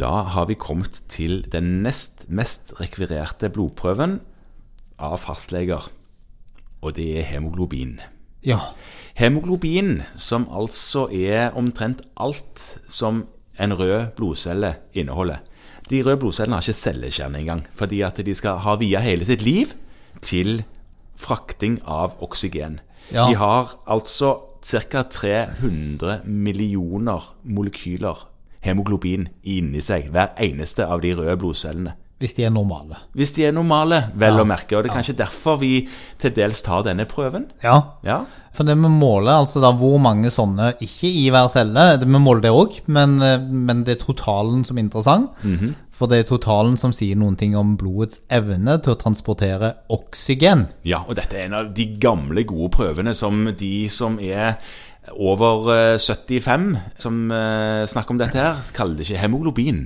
Da har vi kommet til den nest mest rekvirerte blodprøven av fastleger, og det er hemoglobin. Ja. Hemoglobin, som altså er omtrent alt som en rød blodcelle inneholder. De røde blodcellene har ikke cellekjerne engang, fordi at de skal ha via hele sitt liv til frakting av oksygen. Ja. De har altså ca. 300 millioner molekyler hemoglobin inni seg, hver eneste av de røde blodcellene. Hvis de er normale. Hvis de er normale, vel Ja. å merke. Og det er kanskje derfor vi til dels tar denne prøven. Ja. Ja, For det vi måler altså da hvor mange sånne, ikke i hver celle, det, vi måler det òg, men, eh, men det er totalen som er interessant. For det er totalen som sier noen ting om blodets evne til å transportere oksygen. Ja, og dette er en av de gamle, gode prøvene som de som er over eh, 75, som eh, snakker om dette her, kaller det ikke hemoglobin.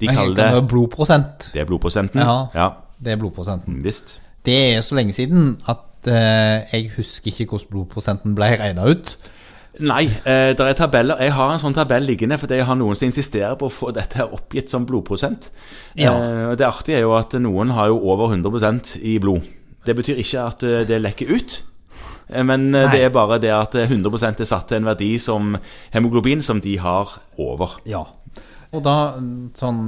De kaller Det det blodprosent. Det er blodprosenten. Ja. ja Det er blodprosenten. visst. Det er så lenge siden at eh, jeg husker ikke hvordan blodprosenten ble regna ut. Nei, eh, det er tabeller. Jeg har en sånn tabell liggende fordi jeg har noen som insisterer på å få dette oppgitt som blodprosent. Ja. Eh, det artige er jo at noen har jo over 100% i blod. Det betyr ikke at eh, det lekker ut. Eh, Men eh, Nei. det er bare det at eh, 100% er satt til en verdi som hemoglobin som de har over. Ja. Og da, sånn,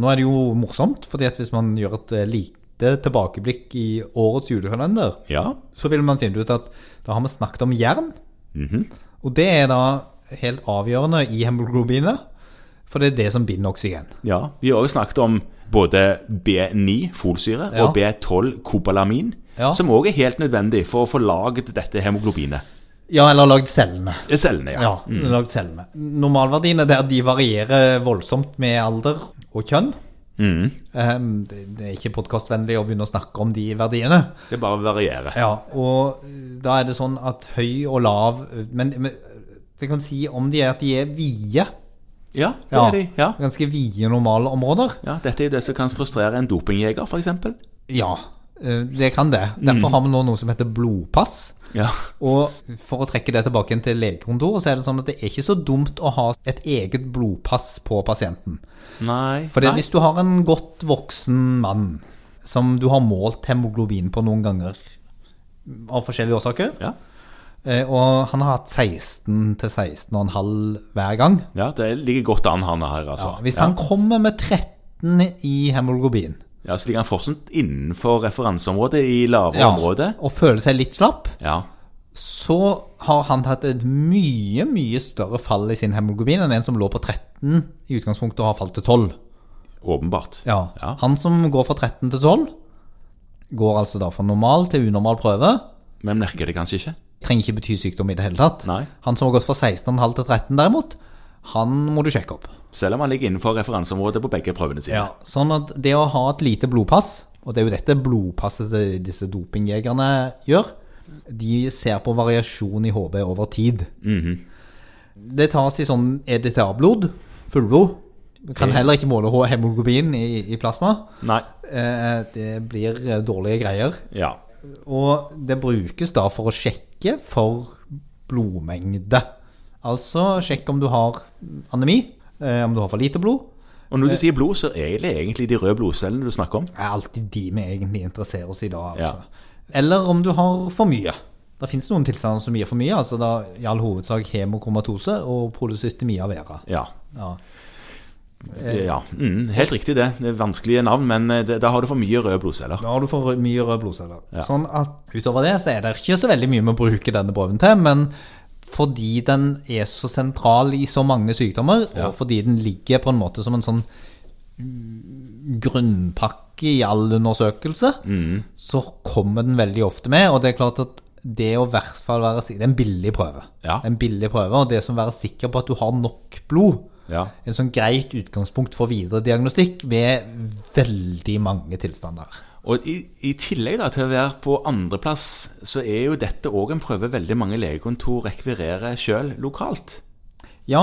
nå er det jo morsomt, fordi at hvis man gjør et lite tilbakeblikk i årets julekalender, Ja. så vil man finne ut at da har vi snakket om jern. Mhm. Og det er da helt avgjørende i hemoglobinet, for det er det som binder oksygen. ja. Vi har også snakket om både B9, folsyre, Ja. og B12, kobalamin, Ja. som også er helt nødvendig for å få laget dette hemoglobinet. Ja, eller lagd cellene. Er Cellene, ja. Ja, lagd cellene. Normalverdiene der de varierer voldsomt med alder og kjønn. Mhm. Ehm, det, det er ikke podkastvennlig å begynne å snakke om de verdiene. Det bare varierer. Ja, og da er det sånn at høy og lav Men, men det kan si om de er at de er vide. Ja, det Ja, er de. Ja. Ganske vide normale områder. ja. Dette er jo det som kan frustrere en dopingjeger, f.eks. Ja, eh, det kan det. Derfor har vi nå noe som heter blodpass. Ja. Og for å trekke det tilbake til legekontoret, så er det sånn at det er ikke så dumt å ha et eget blodpass på pasienten. Nei. For hvis du har en godt voksen mann som du har målt hemoglobin på noen ganger av forskjellige årsaker, Ja. eh, og han har hatt 16 til 16,5 hver gang ja, det ligger godt an, han her, altså. Hvis ja. han kommer med 13 i hemoglobin ja, Så ligger han fortsatt innenfor referanseområdet i lavere område. og føler seg litt slapp, Ja. så har han hatt et mye, mye større fall i sin hemoglobin enn en som lå på 13 i utgangspunktet og har falt til 12. Åpenbart. Ja. Ja. Han som går fra 13 til 12, går altså da fra normal til unormal prøve. Men merker det kanskje ikke? Trenger ikke bety sykdom i det hele tatt. Nei. Han som har gått fra 16,5 til 13 derimot, han må du sjekke opp. Selv om han ligger innenfor referanseområdet på begge prøvene sine. Sånn at det å ha et lite blodpass, og det er jo dette blodpasset til disse dopingjegerne gjør, de ser på variasjon i HB over tid. Det tas i sånn EDTA-blod, fullblod. Du kan heller ikke måle hemoglobin i, i plasma. Nei. Eh, Det blir eh, dårlige greier. Ja. Og det brukes da for å sjekke for blodmengde. Altså sjekk om du har anemi, eh, om du har for lite blod. Og når du sier blod, så er det egentlig de røde blodcellene du snakker om. Det er alltid de vi egentlig interesserer oss i da. Altså. Ja. Eller om du har for mye. Det finnes noen tilstander som gir for mye, altså da i all hovedsak hemokromatose og polycystemia vera. Ja. Ja. Ja. Mm, helt riktig det. Det er vanskelige navn, men eh, da har du for mye røde blodceller. Da har du for mye røde blodceller. Ja. Sånn at utover det så er det ikke så veldig mye vi bruker denne prøven til, men fordi den er så sentral i så mange sykdommer, Ja. og fordi den ligger på en måte som en sånn grunnpakke i all undersøkelse, Mm. så kommer den veldig ofte med, og det er klart at det å hvert fall være Det er en billig prøve. Ja. Det er en billig prøve, og det som å være sikker på at du har nok blod, Ja. en sånn greit utgangspunkt for videre diagnostikk ved veldig mange tilstander. Og i, i tillegg da, til å være på andreplass, så er jo dette òg en prøve veldig mange legekontor rekvirerer sjøl lokalt. Ja,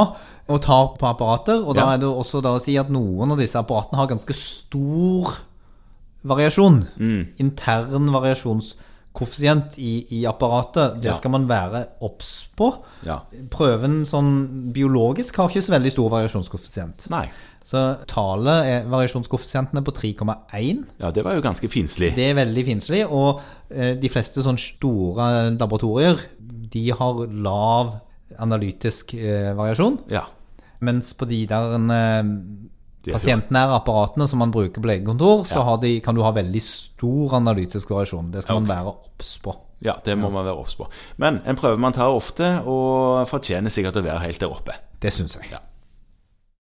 og tar på apparater, og da er det også da å si at noen av disse apparatene har ganske stor variasjon. Mm. Intern variasjonskoeffisient i, i apparatet, det Ja. skal man være obs på. Ja. Prøven sånn biologisk har ikke så veldig stor variasjonskoeffisient. Nei. Så tallet er variasjonskoeffisienten er på 3,1. Ja, det var jo ganske finslig. Det er veldig finslig, og eh, de fleste sånn store laboratorier, de har lav analytisk eh, variasjon, Ja. mens på de der eh, pasientnære apparatene som man bruker på legekontor, så Ja. har de, kan du ha veldig stor analytisk variasjon. Det skal man være obs på. Ja, det må man være obs på. Men en prøve man tar ofte, og fortjener sikkert å være helt der oppe. Det syns jeg. Ja.